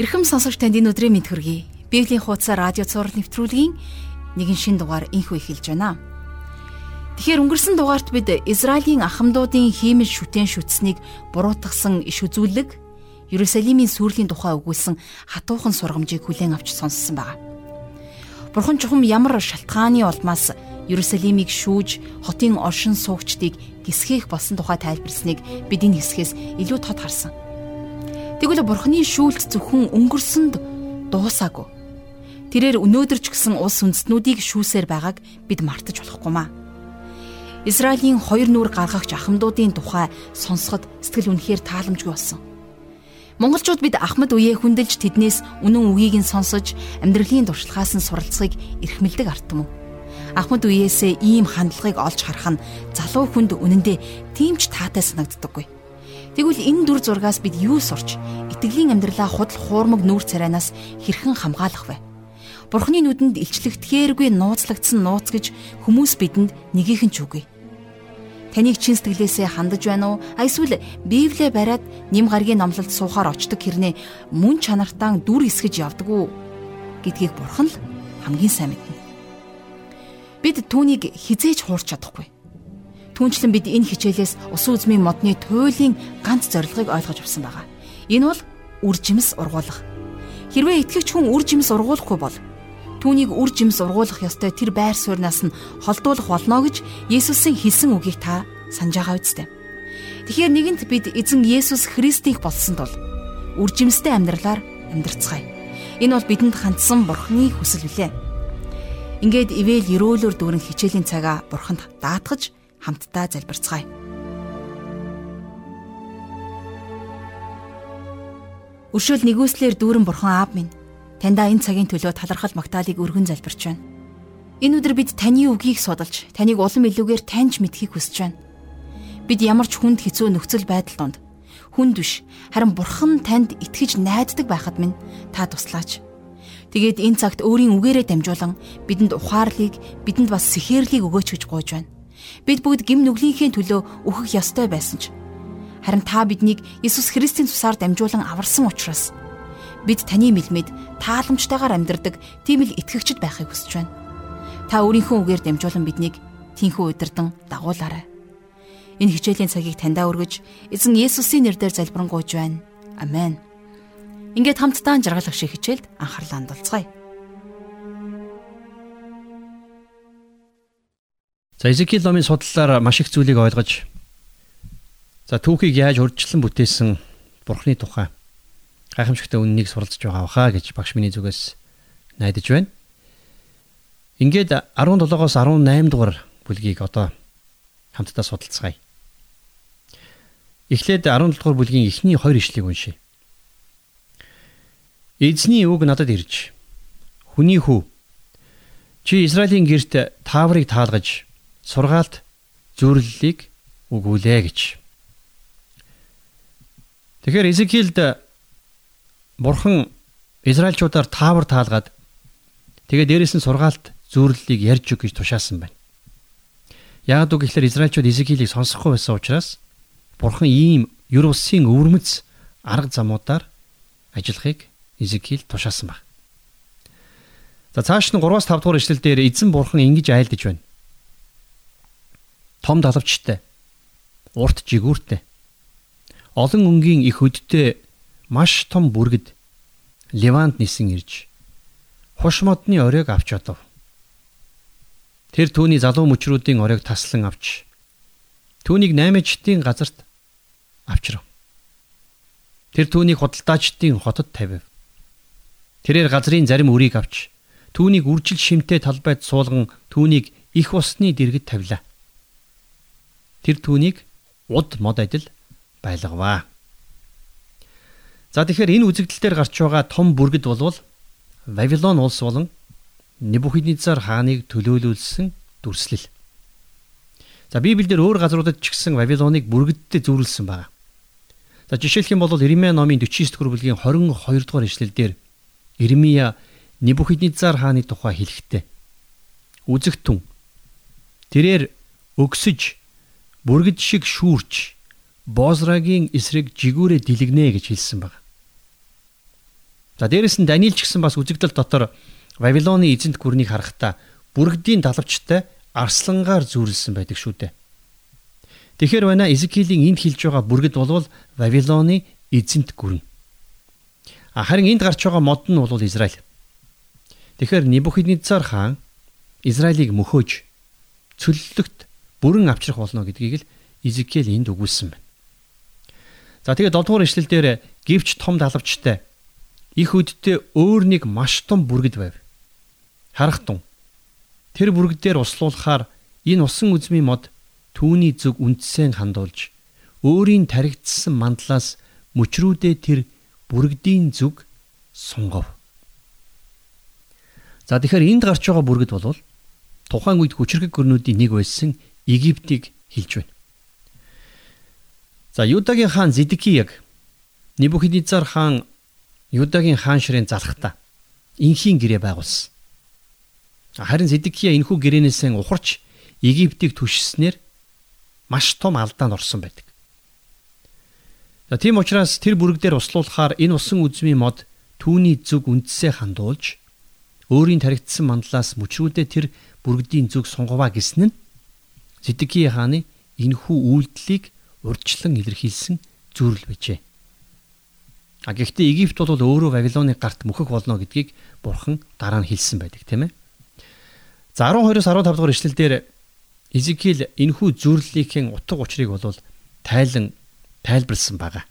Ирхэм сонсогч танд энэ өдрийн мэд хүргэе. Библийн хуудас радио цаураар нэвтрүүлгийн нэгэн шин дугаар инхүү эхэлж байна. Тэгэхээр өнгөрсөн дугаарт бид Израилийн ахмадуудын хиймэл шүтэн шүтснийг буруутгасан иш үзүүлэг Ерүсалимийн сүрлийн тухай өгүүлсэн хатуухан сургамжийг хүлээн авч сонссон байна. Бурхан чухам ямар шалтгааны улмаас Ерүсалимийг шүүж хотын оршин суугчдыг гисгэх болсон тухай тайлбарсныг бид энэ хэсгээс илүү тод харсан. Тэгвэл бурхны шүүлт зөвхөн өнгөрсөнд дуусаагүй. Тэрээр өнөөдөр ч гэсэн улс үндэстнүүдийг шүүсээр байгааг бид мартаж болохгүй маа. Израилийн хоёр нүур гаргагч ахмадуудын тухай сонсоход сэтгэл үнэхээр тааламжгүй болсон. Монголчууд бид Ахмад үеэ хүндэлж тэднээс үнэн үгийг нь сонсож амьдралын туршлагаас нь суралцахыг эрхмэлдэг арт юм уу? Ахмад үеэсээ ийм хандлагыг олж харах нь залуу хүнд үнэндээ тийм ч таатай санагддаггүй. Тэгвэл энэ дүр зургаас бид юу сурч итгэлийн амьдралаа худал хуурмаг нүүр царайнаас хэрхэн хамгаалах вэ? Бурхны нүдэнд илчлэгдэхээргүй нууцлагдсан нууц гэж хүмүүс бидэнд нёгийнх нь ч үгүй. Таныг чин сэтгэлээсээ хандаж байна уу? Эсвэл Библиэ бариад нэм гаргийн номлолд суухаар очдог хэрнээ мөн чанартаа дүр эсгэж явдаг уу гэдгийг бурхан л хамгийн сайн мэднэ. Бид түүнийг хизээж хуурч чадахгүй Түүнчлэн бид энэ хичээлээс усан үзмийн модны туйлын ганц зорилгыг ойлгож авсан байгаа. Энэ бол үр жимс ургуулах. Хэрвээ итгэгч хүн үр жимс ургуулахгүй бол түүнийг үр жимс ургуулах ёстой тэр байр сууриас нь холдуулах болно гэж Есүсийн хэлсэн үгийг та санаж байгаа үсттэй. Тэгэхээр нэгэнт бид эзэн Есүс Христийг болсонд бол үр жимстэй амьдралаар амьдрцгаая. Энэ бол бидэнд хандсан Бурхны хүсэл билээ. Ингээд ивэл өрөөлөөр дүүрэн хичээлийн цагаа Бурханд даатгаж хамтдаа залбирцгаая. Өшөөл нэгүслэр дүүрэн бурхан аав минь таньда энэ цагийн төлөө талархал магтаалыг өргөн залбирч байна. Энэ өдөр бид таны үгийг судалж, таныг улам илүүгээр таньж мэдхийг хүсэж байна. Бид ямар ч хүнд хэцүү нөхцөл байдал донд хүнд биш, харин бурхан танд итгэж найддаг байхад минь та туслаач. Тэгээд энэ цагт өөрийн үгээрээ дамжуулан бидэнд ухаарлыг, бидэнд бас сэхээрлийг өгөөч гэж гуйж байна. Бид бүгд гим нүглийнхээ төлөө өөхөх ёстой байсан ч харин та биднийг Иесус Христийн тусаар дамжуулан аварсан учраас бид таны мэлмэд тааламжтайгаар амьдрдаг тийм л итгэгчд байхыг хүсэж байна. Та өөрийнхөө үгээр дамжуулан биднийг тийхүү удирдан дагуулаарай. Энэ хичээлийн цагийг таньдаа өргөж эзэн Есүсийн нэрээр залбирanгуйж байна. Амен. Ингээд хамтдаа жаргалах шиг хичээлд анхаарлаа хандуулцгаая. За Эзекиэл номын судлалаар маш их зүйлийг ойлгож за түүхийг яаж урьдчилан бүтээсэн Бурхны тухай гайхамшигтай үннийг суралцж байгаа баха гэж багш миний зүгээс найдаж байна. Ингээд 17-оос 18 дугаар бүлгийг одоо хамтдаа судалцгаая. Эхлээд 17 дугаар бүлгийн эхний хоёр ишлэгийг уншъя. Эзний үг надад ирж хүний хүү чи Израилийн герт тааврыг таалгаж сургаалт зөвлөлийг өгүүлээ гэж. Тэгэхээр Изекилд Бурхан Израильчуудаар таавар таалгаад тэгээ дээрэс нь сургаалт зөвлөлийг ярьж өг гэж тушаасан байна. Яг үг гэхэлэр Израильчууд Изекилийг сонсохгүй байсан учраас Бурхан ийм юр усын өвөрмөц арга замуудаар ажиллахыг Изекил тушаасан байна. За цааш нь 3-5 дугаар ишлэл дээр эзэн бурхан ингэж айлдж байна том далавчтай, урт жигүүртэй. Олон өнгийн их өдтэй маш том бүргэд Левант нисэн ирж хуш модны оройг авч одов. Тэр түүний залуу мөчрүүдийн оройг таслан авч түүнийг наймаачдын газарт авчрав. Тэр түүнийг худалдаачдын хотод тавив. Тэрээр газрын зарим үрийг авч түүнийг үржил шимтэй талбайд суулган түүнийг их усны дэргэд тавилаа тэр түүнийг уд мод адил байлгаваа. За тэгэхээр энэ үзэгдэл дээр гарч байгаа том бүргэд болвол Вавилон улс болон Небухиднецар хааныг төлөөлүүлсэн дүрслэл. За Библиэлд өөр газруудад ч гэсэн Вавилоныг бүргэдтэй зүйрлсэн байна. За жишээлх юм бол Иремья номын 49 дугаар бүлгийн 22 дугаар ишлэлдэр Иремья Небухиднецар хааны тухай хэлэхдээ үзэгтэн тэрээр өгсөж бүргэд шиг шүүрч Бозрагийн эсрэг жигүүрээ дэлгэнэ гэж хэлсэн баг. За дээрэс нь Даниил ч гэсэн бас үзэгдэл дотор Вавилоны эзэнт гүрнийг харахтаа бүргэдийн далавчтай арслангаар зүүрлсэн байдаг шүү дээ. Тэгэхээр байна Изекилийн энд хэлж байгаа бүргэд болвол Вавилоны эзэнт гүрэн. Харин энд гарч байгаа мод нь бол Израиль. Тэгэхээр Небухиднецар хаан Израилийг мөхөөж цөллөгт бүрэн авчрах болно гэдгийг л Изекиэл энд өгүүлсэн байна. За тэгээд 7 дугаар ишлэл дээр гівч том далавчтай их үдтэй өөр нэг маш том бүргэд байв. Харах тун. Тэр бүргдээр услуулахаар энэ усан үзмийн мод түүний зүг үндсэн хандуулж өөрийн таригдсан мандлаас мөчрүүдээ тэр бүргдийн зүг сунгав. За тэгэхээр энд гарч байгаа бүргэд бол тухайн үед хүчрэг гөрнүүдийн нэг байсан Египтийг хэлж байна. За Юдагийн хаан Зидкияг Небухиднецар хаан Юдагийн хаан ширээн залхтаа инхийн гэрээ байгуулсан. Харин Зидкия энхүү гэрээнээсээ ухарч Египтийг түшснээр маш том алдаанд орсон байдаг. За тийм учраас тэр бүрэг дээр услуулахаар энэ усан үзмийн мод түүний зүг үндсээ хандуулж өөрийн таригдсан мандлаас мөчрүүдээ тэр бүргэдийн зүг сунгаваа гэснэн нь Зидкия хааны энхүү үйлдэлийг урьдчилан илэрхийлсэн зүрл байжээ. А гэхдээ Египт бол өөрөө Вавилоны гарт мөхөх болно гэдгийг Бурхан дараа нь хэлсэн байдаг тийм ээ. За 12-оос 15 дугаар ишлэлдэр Изекиэл энхүү зүрлэлийнхээ утга учирыг бол тайлан тайлбарлсан байгаа.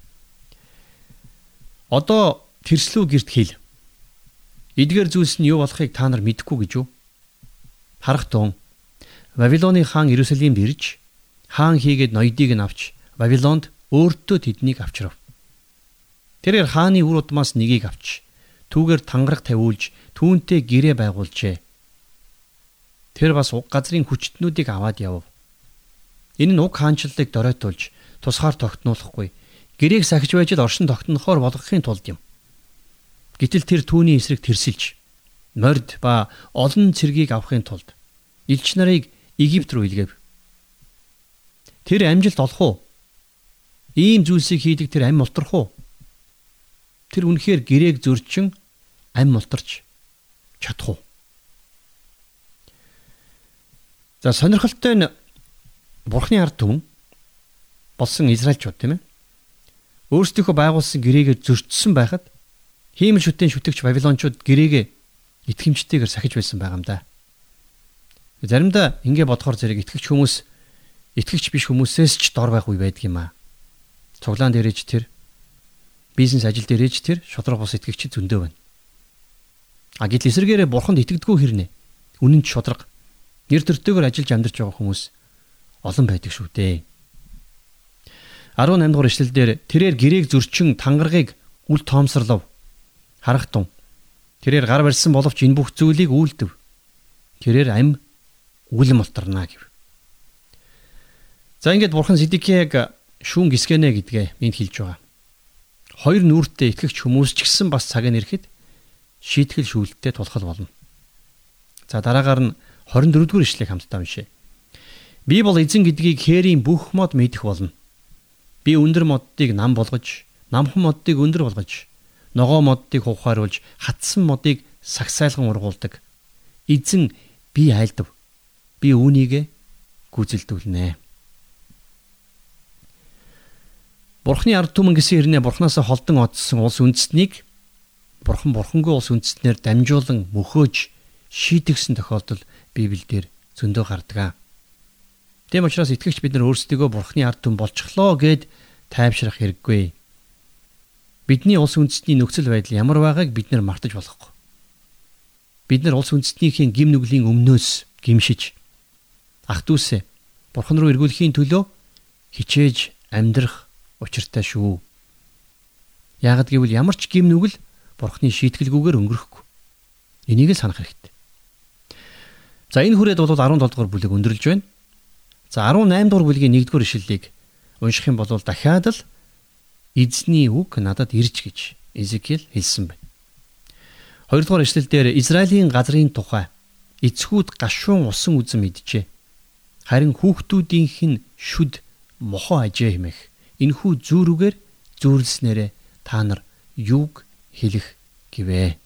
Одоо тэрслүү герт хэл. Эдгээр зүйлс нь юу болохыг та нар мэдэхгүй гэж юу? Харах тун Вавилоны хаан Иерусалимд ирж хаан хийгээд ноёдыг нь авч Вавилонд өөртөө тэднийг авчрав. Тэрээр хааны үр удмаас нэгийг авч түүгээр тангараг тавиулж түүнтэй гэрээ байгуулжээ. Тэр бас уг газрын хүчтнүүдийг аваад яв. Энэ нь уг хаанчлалыг доройтуулж тусгаар тогтнуулахгүй гэрээг сахиж байж л оршин тогтнохоор болгохын тулд юм. Гэтэл тэр түүний эсрэг тэрсэлж морд ба олон цэргийг авахын тулд элч нарыг Египт рүү илгээв. Тэр амжилт олох уу? Ийм зүйлсийг хийдэг тэр ам ултрах уу? Тэр үнэхээр гэрээг зөрчин ам ултарч чадах уу? За сонирхолтой нь Бурхны ард түмэн болсон Израильчууд тийм ээ. Өөрсдийнхөө байгуулсан гэрээгээ зөрчсөн байхад хиймэл шүтэн шүтгч Вавилончууд гэрээгээ итгэмжтэйгээр сахиж байсан байгаа юм да. Заримдаа ингэ бодохоор зэрэг итгэгч хүмүүс итгэгч биш хүмүүсээс ч дор байх үе байдаг юм аа цуглаан дээрэж тэр бизнес ажил дээрэж тэр шудраг бус итгэгч зөндөө байна. А гэтэл эсэргээрээ бурханд итгэдэггүй хэрнэ. Үнэн ч шудраг нэр төртөөгөр ажиллаж амьдарч байгаа хүмүүс олон байдаг шүү дээ. 18 дугаар ишлэлдэр тэрээр гэрээг зөрчин тангаргийг үл тоомсорлов. Харах тун. Тэрээр гар барьсан боловч энэ бүх зүйлийг үйлдэв. Тэрээр ам үлэм ултарнаа гэв. За ингээд бурхан Сидикияг шүүн гисгэнэ гэдгээ энд хэлж байгаа. Хоёр нүүртээ итгэгч хүмүүс ч гэсэн бас цаг нэрэхэд шийтгэл шүүлттэй тулхал болно. За дараагаар нь 24 дугаар ишлэгийг хамтдаа уншъя. Би бол эзэн гэдгийг хээрийн бүх мод мэдэх болно. Би өндөр моддыг нам болгож, намхан моддыг өндөр болгож, ногоо моддыг хувхааруулж, хатсан модыг сагсайлган ургуулдаг. Эзэн би айлдав. Би үүнийг гүйцэлдүүлнэ. Бурхны ард түмэн гэсэн хэрнээ Бурханаас холдон одсон улс үндэстнийг Бурхан Бурхангүй улс үндэстнэр дамжуулан мөхөөж шийтгсэн тохиолдол Библиэлд зөндөө гардаг. Тэм учраас итгэгч бид нар өөрсдийгөө Бурхны ард түмэн болчихлоо гэд тайвшрах хэрэггүй. Бидний улс үндэстний нөхцөл байдал ямар байгааг бид нар мартаж болохгүй. Бид нар улс үндэстнийхээ гим нүглийн өмнөөс гимшиж ах дүүсээ Бурхан руу эргүүлэхийн төлөө хичээж амьдрах учиртай шүү. Яагад гэвэл ямар ч гим нүгэл бурхны шийтгэлгүйгээр өнгөрөхгүй. Энийг л санах хэрэгтэй. За энэ хүрээд бол 17 дугаар бүлэг өндөрлж байна. За 18 дугаар бүлгийн 1 дугаар ишлэлийг унших юм бол дахиад л эзний үг надад ирж гэж Эзекиэл хэлсэн байна. 2 дугаар ишлэлдэр Израилийн газрын тухай эцгүүд гашуун усан үзэн мэджээ. Харин хүүхдүүдийнх нь шүд мохоо ажээ хэмэх энхүү зүүрүүгээр зүүрлснээрээ та нар юуг хэлэх гэвэ.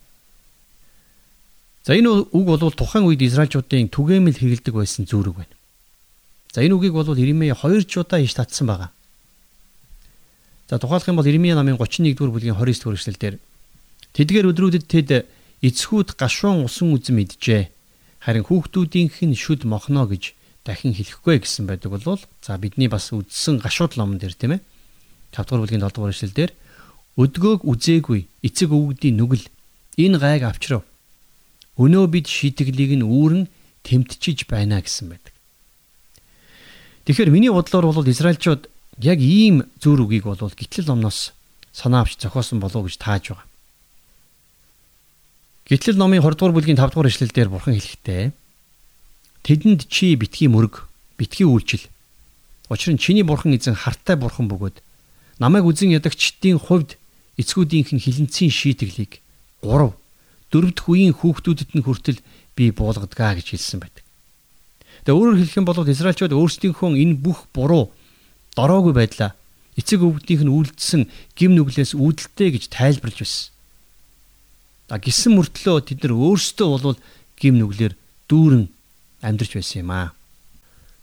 За энэ үг бол тухайн үед Израильчуудын түгээмэл хэрэгэлдэг байсан зүрэг байна. За энэ үгийг бол Иремья 2 ч удаа иш татсан байгаа. За тухайлх юм бол Иремья намын 31-р бүлгийн 29-р эшлэлдэр тэдгээр өдрүүдэд тэд эцгүүд гашуун усан үзм иджээ. Харин хүүхдүүдийнх нь шүд мохно гэж дахин хэлэхгүй гэсэн байдаг бол за бидний бас үдсэн гашууд ломн дээр тийм ээ 5 дугаар бүлгийн 7 дугаар эшлэлдэр өдгөөг үзээгүй эцэг өвгдийн нүгэл энэ гайг авчрав Өнөө бид шийтгэлийг нь үүрэн тэмтчиж байна гэсэн байдаг. Тэгэхээр миний бодлоор бол Израильчууд яг ийм зүүр үгийг бол гитлэл номноос санаа авч зохиосон болов гэж тааж байгаа. Гитлэл номын 20 дугаар бүлгийн 5 дугаар эшлэлдэр бурхан хэлэхдээ тэдэнд чи битгий мөрөг, битгий үйлчил. Учир нь чиний бурхан эзэн хартай бурхан бөгөөд намайг үзен ядагчдын хувьд эцгүүдийнх нь хилэнцгийн шийтгэлийг 3 дөрөвдөх үеийн хүүхдүүдэд нь хүртэл би буулгадгаа гэж хэлсэн байдаг. Тэгээ өөрөөр хэлэх юм бол Израильчууд өөрсдийнхөө энэ бүх буруу дороогүй байдлаа эцэг өвгдийнх нь үйлдэлсэн гим нүглээс үүдэлтэй гэж тайлбарлаж байсан. А гисэн мөртлөө тэд нар өөрсдөө бол гим нүглэр дүүрэн амьдарч байсан юм аа.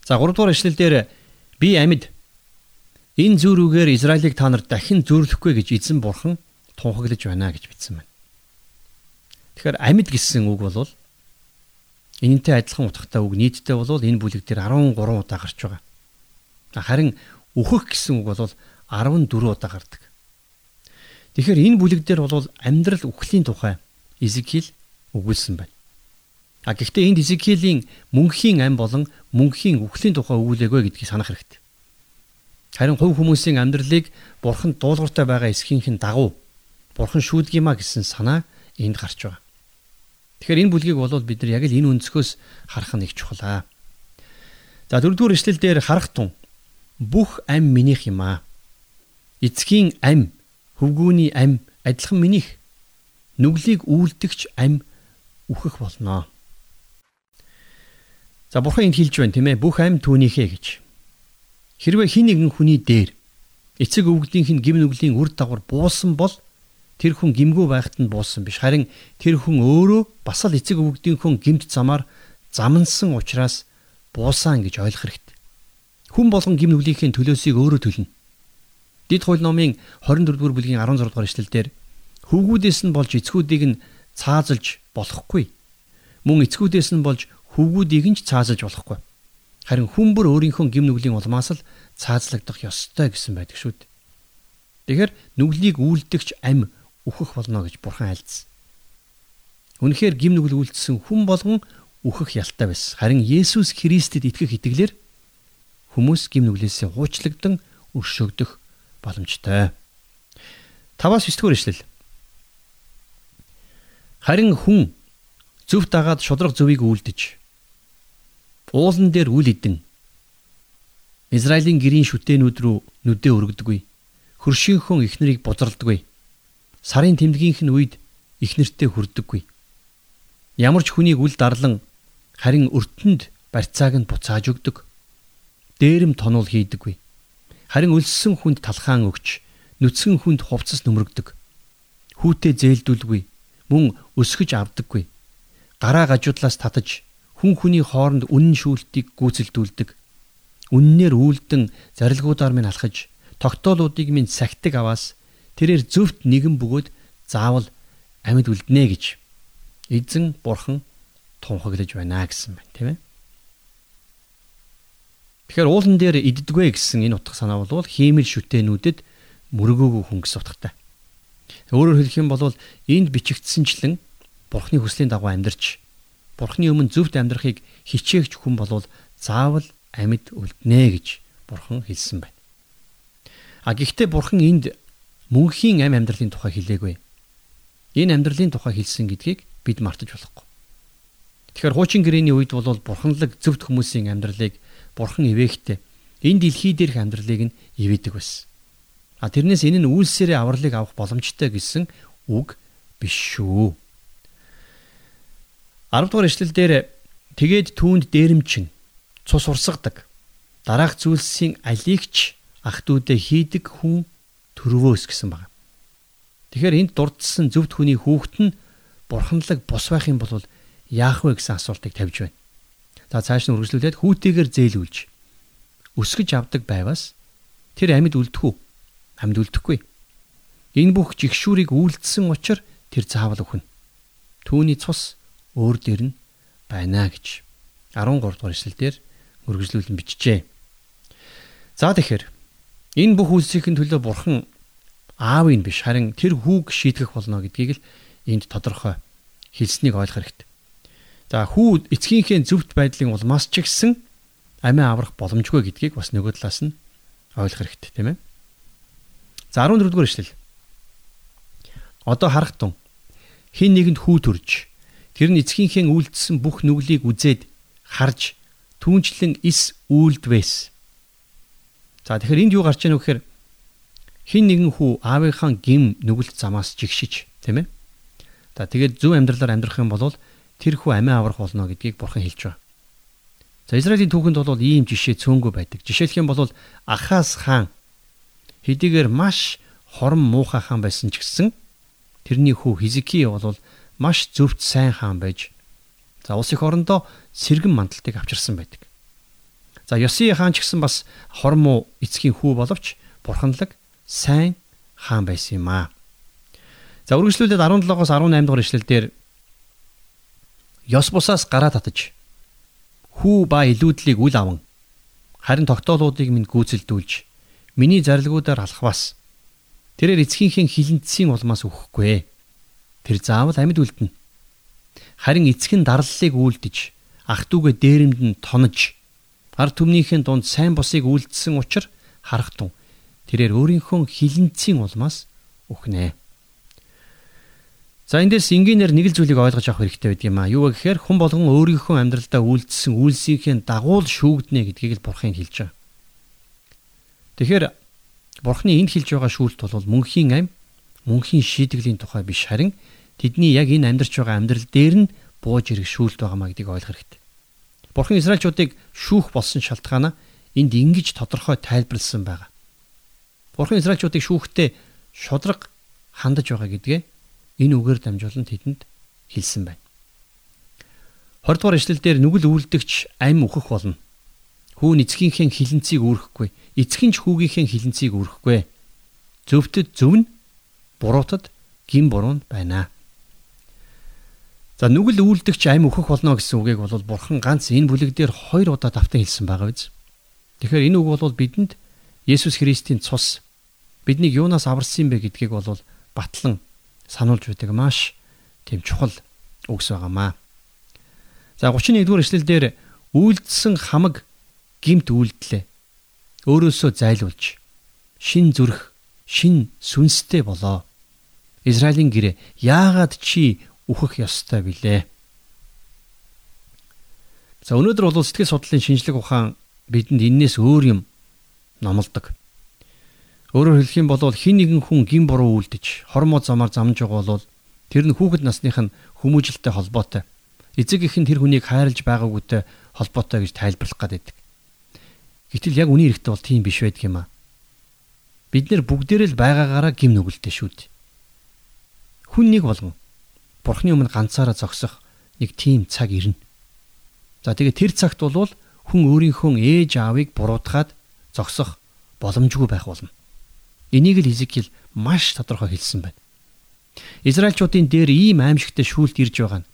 За 3 дугаар эшлэлдэр би амьд энэ зүрүүгээр Израилийг та нар дахин зөөрлөхгүй гэж эзэн бурхан тунхаглаж байна гэж бичсэн байна. Тэгэхээр амьд гэсэн үг бол энэнтэй адилхан утгатай үг нийтдээ бол энэ бүлэг дээр 13 удаа гарч байгаа. Харин үхэх гэсэн үг бол 14 удаа гардаг. Тэгэхээр энэ бүлэг дээр бол амьдрал үхлийн тухай Изекиэл өгүүлсэн байна. А гэхдээ энд Изекиэлийн мөнхийн ам болон мөнхийн үхлийн тухай өгүүлээгүй гэдгийг санах хэрэгтэй. Харин хувь хүмүүсийн амьдралыг бурхан дуулууртай байгаа эсхийнх нь дагуу бурхан шүүлгиймаа гэсэн санаа энд гарч байгаа. Тэгэхээр энэ бүлгийг бол бид нар яг л энэ өнцгөөс харах нь их чухал аа. За дөрөвдүгээр эшлэл дээр харах тун бүх ам минийх юм аа. Эцгийн ам, хөвгүүний ам адилхан минийх. Нүглийг үйлдэгч ам үхэх болно. За бурхан энд хэлж байна тийм ээ бүх ам түүнийхээ гэж. Хэрвээ хин нэгэн хүний дээр эцэг өвгдийнх нь гим нүглийн үр дагавар буусан бол тэр хүн гимгүү байхад нь буусан биш харин тэр хүн өөрөө бас л эцэг өвгдийн хүн гимт замаар замнсан учраас буусан гэж ойлгох хэрэгтэй. Хүн болгон гим нүглийнхээ төлөөсийг өөрөө төлнө. Дид хууль номын 24-р бүлгийн 16 дугаар эшлэлдэр хөвгүүдээс нь болж эцгүүдийг нь цаазалж болохгүй. Мөн эцгүүдээс нь болж хөвгүүдийг нь ч цаазалж болохгүй. Харин хүн бүр өөрийнхөө гим нүглийн улмаас л цаазлагдах ёстой гэсэн байдаг шүү дээ. Тэгэхээр нүглийг үйлдэгч ам үхэх болно гэж бурхан альдсан. Үнэхээр гим нүгэл үйлдэлсэн хүн болгон үхэх ялтай байсан. Харин Есүс Христэд итгэх итгэлээр хүмүүс гим нүглээсээ хуучлагдан өршөөгдөх боломжтой. 5-аас 9 дугаар ишлэл. Харин хүн зөв дагаад шудраг зөвийг үлдэж уулан дээр үл идэн Израилийн гэрийн шүтэнүүд рүү нүдээ өргөдөггүй. Хөршийнхөн ихнэрийг бузралдаггүй сарын тэмдгийнх нь үед их нэртэй хүрдэггүй. Ямар ч хүнийг үл дарлан харин өртөнд барьцааг нь буцааж өгдөг. Дээрэм тонол хийдэггүй. Харин өлссөн хүнд талхаан өгч нүцгэн хүнд хувцас нөмрөгдөг. Хүүтэ зээлдүүлгүй. Мөн өсгөж авдаггүй. Гараа гажуудлаас татаж хүн хүний хооронд үнэн шүүлтийг гүйцэлдүүлдэг. Үннээр үйлдэн зарилгуудаар минь алхаж тогтоолуудыг минь сахидаг аваас тэрээр зөвхт нэгэн бөгөөд заавал амьд үлднэ гэж эзэн бурхан тунхаглаж байна гэсэн байна тийм ээ. Тэгэхээр уулан дээр иддгвэ гэсэн энэ утга санаа бол хиймэл шүтэнүүдэд мөргөөгүй хүн гэсэн утгатай. Өөрөөр хэлэх юм бол энд бичигдсэнчлэн бурхны хүслийн дагуу амьдарч бурхны өмнө зөвхт амьдрахыг хичээгч хүн бол заавал амьд үлднэ гэж бурхан хэлсэн байна. А гэхдээ бурхан энд мөнхийн амь амьдралын тухай хэлээгүй. Энэ амьдралын тухай хэлсэн гэдгийг бид мартаж болохгүй. Тэгэхээр хуучин гэрээний үед бол бурханлаг зөвхт хүмүүсийн амьдралыг бурхан ивэхтэй энэ дэлхий дээрх амьдралыг нь ивэдэг байсан. А тэрнээс энэ нь үйлсээрээ авралыг авах боломжтой гэсэн үг биш шүү. 10 дугаар эшлэл дээр тэгээд түүнд дээрэмчин цус урсгадаг дараах зүйлсийн алигч ах トゥ удэ хийдэг хүн төрвөөс гэсэн байна. Тэгэхээр энд дурдсан зөвхт хүний хүүхэд нь бурханлаг бус байх юм бол яах вэ гэсэн асуултыг тавьж байна. За цааш нь үргэлжлүүлээд хүүтэйгээр зээлүүлж өсгөж авдаг байвас тэр амьд үлдэх үү? Амьд үлдэхгүй. Энэ бүх жигшүүрийг үйлдэлсэн учраас тэр заавал өхнө. Түүний цус өөр дээр нь байна гэж 13 дугаар эшлэлдэр үргэлжлүүлэн бичжээ. За тэгэхээр энэ бүх үйлсийн төлөө бурхан аавын биш харин тэр хүүг шийтгэх болно гэдгийг л энд тодорхой хэлснийг ойлгох хэрэгтэй. За хүү эцгийнхээ зөвхт байдлын улмаас ч гэсэн амиа аврах боломжгүй гэдгийг бас нөгөө талаас нь ойлгох хэрэгтэй тийм ээ. За 14 дугаар эшлэл. Одоо харах тун хин нэгэнд хүү төрж тэр нь эцгийнхээ үйлдэлсэн бүх нүглийг үзээд харж түүнчлэн ис үйлдвэс. За тэгэхээр энд юу гарч ийнө гэхээр хин нэгэн хүү аавынхаа гим нүгэлт замаас жигшиж тийм ээ. За тэгээд зөв амьдралаар амьдрах юм бол тэр хүү амиа аврах болно гэдгийг бурхан хэлж байгаа. За Израилийн түүхэнд бол ийм жишээ цөөнгүй байдаг. Жишээлх юм бол Ахаас хаан хэдийгээр маш хорон муухай хаан байсан ч гэсэн тэрний хүү Хизки бол маш зөвхт сайн хаан байж за улс их орондоо сэргэн мандалтыг авчирсан байдаг. За Ёси хаан ч гэсэн бас хормоо эцгийн хүү боловч бурханлаг сайн хаан байсан юм аа. За үргэлжлүүлээд 17-оос 18 дугаар ишлэлдэр Ёс бусаас гараа татаж хүү ба илүүдлийг үл аван харин тогтоолуудыг минь гүйцэлдүүлж миний зарилгуудаар алхвас тэрээр эцгийнхээ хилэнцсийн улмаас өгөхгүй. Тэр заавал амьд үлдэнэ. Харин эцэг нь дарлалыг үлдэж ах дүүгээ дээрэнд нь тонож ард түмнийхэн дунд сайн босыг үлдсэн учраас харах тун тэрээр өөрийнхөө хилэнцгийн улмаас өгнэ. За эндээс энгийнээр нэг л зүйлийг ойлгож авах хэрэгтэй байдаг юм а. Юу гэхээр хүн болгон өөрийнхөө амьдралдаа үйлдэлсэн үйлсийнхээ дагуул шүүгднэ гэдгийг л бурхан хэлж байгаа. Тэгэхээр бурханы энд хэлж байгаа шүүлт бол мөнхийн ам, мөнхийн шийтгэлийн тухай биш харин тэдний яг энэ амьдарч байгаа амьдрал дээр нь бууж ирэх шүүлт байгаамаа гэдгийг ойлгох хэрэгтэй. Бурхан Израильчуудыг шүүх болсон шалтгаанаа энд ингэж тодорхой тайлбарлсан байгаа. Бурхан Израильчуудыг шүүхдээ шудраг хандаж байгаа гэдгээ энэ үгээр дамжуулан тэдэнд хэлсэн байна. 20 дугаар эшлэлдэр нүгэл үйлдэгч ам үхэх болно. Хүүн эцгийнхээ хилэнцгийг үүрэхгүй, эцэг нь ч хүүгийнхээ хилэнцгийг үүрэхгүй. Зөвхөд зөв нь буруутад гин буруу нь байна. За нүгэл үйлдэгч ам өөхөх болно гэсэн үгийг бол бурхан ганц энэ бүлэг дээр хоёр удаа давтан хэлсэн байгаа биз. Тэгэхээр энэ үг бол бидэнд Есүс Христийн цус биднийг юунаас аварсан бэ гэдгийг бол батлан сануулж байдаг маш тийм чухал үгс байгаамаа. За 31-р эшлэлдэр үйлдэлсэн хамаг гимт үйлдэлээ. Өөрөөсөө зайлуулж шин зүрх, шин сүнстэй болоо. Израилийн гэрээ яагаад чи үхэх ёстой билээ. За өнөөдөр бол сэтгэл судлалын шинжлэх ухаан бидэнд энээс өөр юм номлодог. Өөрөөр хэлэх юм бол хин нэгэн хүн гин буруу үлдэж хормоо замаар замж байгаа бол тэр нь хүүхэд насных нь хүмүүжлэлтэй холбоотой. Эцэг их нь тэр хүнийг хайрлаж байгаагүйтэй холбоотой гэж тайлбарлах гээд байдаг. Гэтэл яг үний эрэхтэй бол тийм биш байдаг юм аа. Бид нэр бүгдээрээ л байгаагаараа гим нүгэлтэй шүү дээ. Хүн нэг болгон Бурхны өмнө ганцаараа зогсох нэг тийм цаг ирнэ. За тэгээд тэр цагт бол хүн өөрийнхөө ээж аавыг буруутгаад зогсох боломжгүй байх болно. Энийг л Изекил маш тодорхой хэлсэн байна. Израильчуудын дээр ийм аимшигтай шүүлт ирж байгаа нь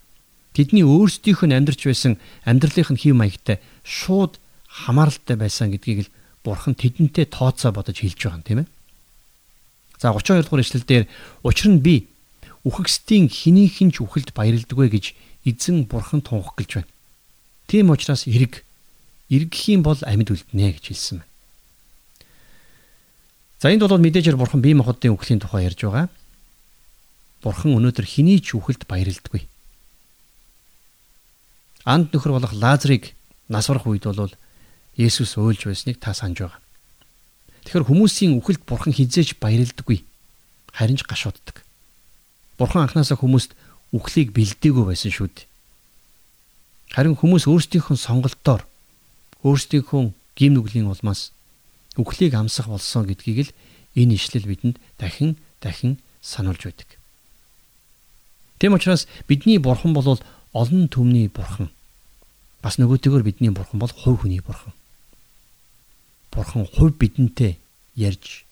тэдний өөрсдийнх нь амьдарч байсан амьдралынх нь хэв маягтай шууд хамааралтай байсан гэдгийг л Бурхан тэдэнтэй тооцоо бодож хэлж байгаа юм тийм ээ. За 32 дугаар эшлэл дээр учир нь би үхэгсдийн хинийхэн ч үхэлд баярлдаггүй гэж эзэн бурхан тунх гэлж байна. Тийм учраас эрг эргэх юм бол амьд үлднэ гэж хэлсэн байна. За энд бол мэдээж бурхан бие махбодын үхлийн тухай ярьж байгаа. Бурхан өнөөдөр хэний ч үхэлд баярлдаггүй. Анд нөхөр болох Лазарыг насварах үед бол Есүс уйлж байсныг та санаж байгаа. Тэгэхээр хүмүүсийн үхэлд бурхан хизээж баярлдаггүй. Харин ч гашууддаг. Бурхан анханасаа хүмүүст үхлийг бэлдээгүй байсан шүү дээ. Харин хүмүүс өөрсдийнхөө сонголтоор өөрсдийнхөө гим нүглийн улмаас үхлийг амсах болсон гэдгийг л энэ ишлэл бидэнд дахин дахин сануулж байдаг. Тэм учраас бидний бурхан бол олон түмний бурхан. Бас нөгөөтэйгөр бидний бурхан бол хувь хүний бурхан. Бурхан хувь бидэнтэй ярьж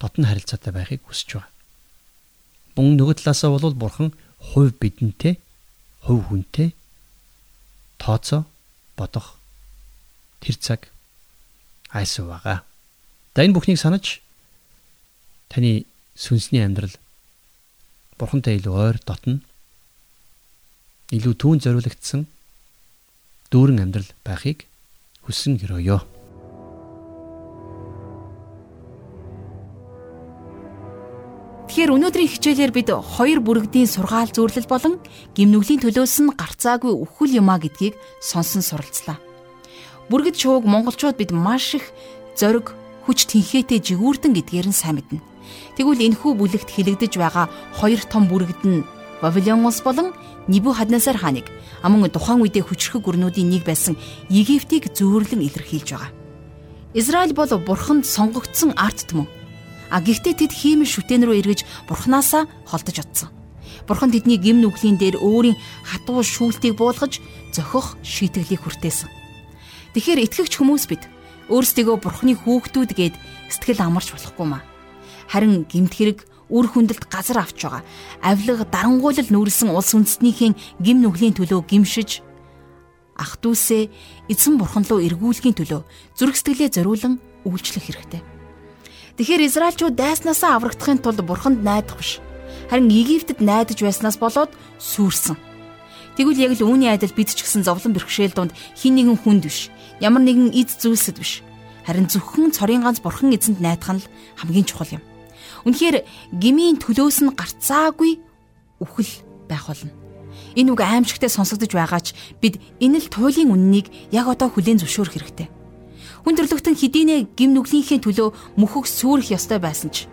дотн харилцаатай байхыг хүсэж байгаа. Мөн нөгөө талаасаа бол бурхан хувь бидэнтэй хувь хүнтэй тооцоо бодох тэр цаг айсуу байгаа. За энэ бүхнийг санаж таны сүнсний амьдрал бурхантай илүү ойр дотно илүү түүн зориулагдсан дүүрэн амьдрал байхыг хүссэн хөрөөё. Тэгэхээр өнөөдрийн хичээлээр бид хоёр бүрэгдийн сургаал зөөрлөл болон гимнүглийн төлөөс нь гарцаагүй өвхөл юмаа гэдгийг сонсон суралцлаа. Бүргэд шууг монголчууд бид маш их зориг, хүч тэнхээтэй жигүүртэн гэдгээр нь сайн мэднэ. Тэгвэл энэхүү бүлэгт хилэгдэж байгаа хоёр том бүрэгд нь Вавилон улс болон Нибухаднесар хааныг амун тухайн үедээ хүчрэх гүрнүүдийн нэг байсан Египтийг зөөрлөн илэрхийлж байгаа. Израиль бол бурханд сонгогдсон арт түмэн. А гэхдээ тэд хиймэл шүтэн рүү эргэж бурхнаасаа холдож отсон. Бурхан тэдний гим нүглийн дээр өөрийн хатуу шүүлтийг буулгаж зохих шийтгэлийг хүртээсэн. Тэгэхээр итгэгч хүмүүс бид өөрсдийгөө бурхны хүүхдүүд гээд сэтгэл амарч болохгүй маа харин гимт хэрэг үр хүндэлт газар авч байгаа. Авилга дарангуйлал нүүрсэн улс үндэстнийхэн гим нүглийн төлөө гимшиж ах дүүсээ эзэн бурхан руу эргүүлэхийн төлөө зүрх сэтгэлээ зориулан үйлчлэх хэрэгтэй. Тэгэхээр Израильчууд дайснаасаа аврагдахын тулд бурханд найдах биш. Харин Египтэд найдаж байснаас болоод сүрсэн. Тэгвэл яг л үүний адил бид ч гэсэн зовлон бэрхшээл донд хин нэгэн хүнд биш. Ямар нэгэн эд зүйлсэд биш. Харин зөвхөн цорын ганц бурхан эзэнд найдах нь л хамгийн чухал юм. Үнэхээр гмийн төлөөс нь гарцаагүй үхэл байх болно. Энэ үг аимшигтай сонсогдож байгаач бид энэ л туйлын үннийг яг одоо хүлээн зөвшөөрөх хэрэгтэй. Хүн төрлөختөн хэдийнэ гим нүглийнхээ төлөө мөхөг сүрэх ёстой байсан ч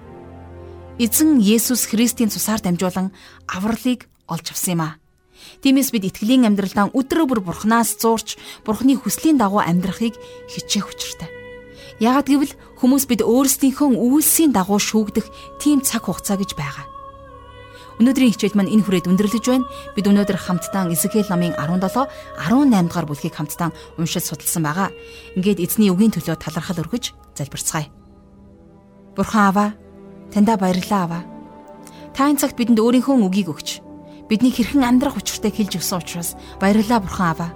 эзэн Есүс Христийн цусаар дамжуулан авралыг олж авсан юм а. Тиймээс бид итгэлийн амьдралдаа өдрөө бүр Бурханаас зуурч Бурханы хүслийн дагуу амьдрахыг хичээх учиртай. Яагад гэвэл хүмүүс бид өөрсдийнхөө үйлсийн дагуу шүүгдэх тийм цаг хугацаа гэж байгаа. Өнөөдрийн хичээл маань энэ хүрээд өндөрлөж байна. Бид өнөөдөр хамтдаа Эзекиэл номын 17, 18 дугаар бүлгийг хамтдаа уншиж судалсан байгаа. Ингээд эзний үгийн төлөө талархал өргөж залбирцгаая. Бурхан аваа, таньда баярлалаа аваа. Та энэ цагт бидэнд өөрийнхөө үгийг өгч бидний хэрхэн амьдрах учиртай хэлж өгсөн учраас баярлалаа Бурхан аваа.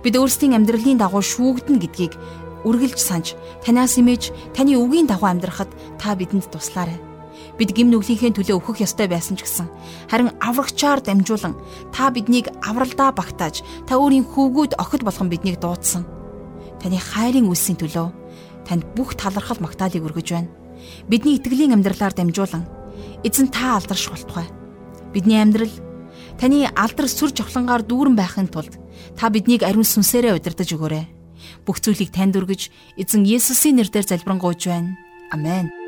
Бид өөрсдийн амьдралын дагуу шүүгдэн гэдгийг үргэлж санаж танаас имэж таны үгийн дагуу амьдрахад та бидэнд туслаарай. Бид гим нүглийнхээ төлөө өөхөх ёстой байсан ч гэсэн харин аврагчаар дамжуулан та биднийг авралдаа багтааж та өөрийн хүүгүүд охид болгон биднийг дуудсан. Таны хайрын үлсийн төлөө танд бүх талархал магтаалыг өргөж байна. Бидний итгэлийн амьдралаар дамжуулан эзэн та алдарш болтугай. Бидний амьдрал таны алдар сүр жавхлангаар дүүрэн байхын тулд та биднийг ариун сүнсээрээ удирдах өгөөрэй бүх зүйлийг танд өргөж эзэн Есүсийн нэрээр залбирanгуйж байна. Амен.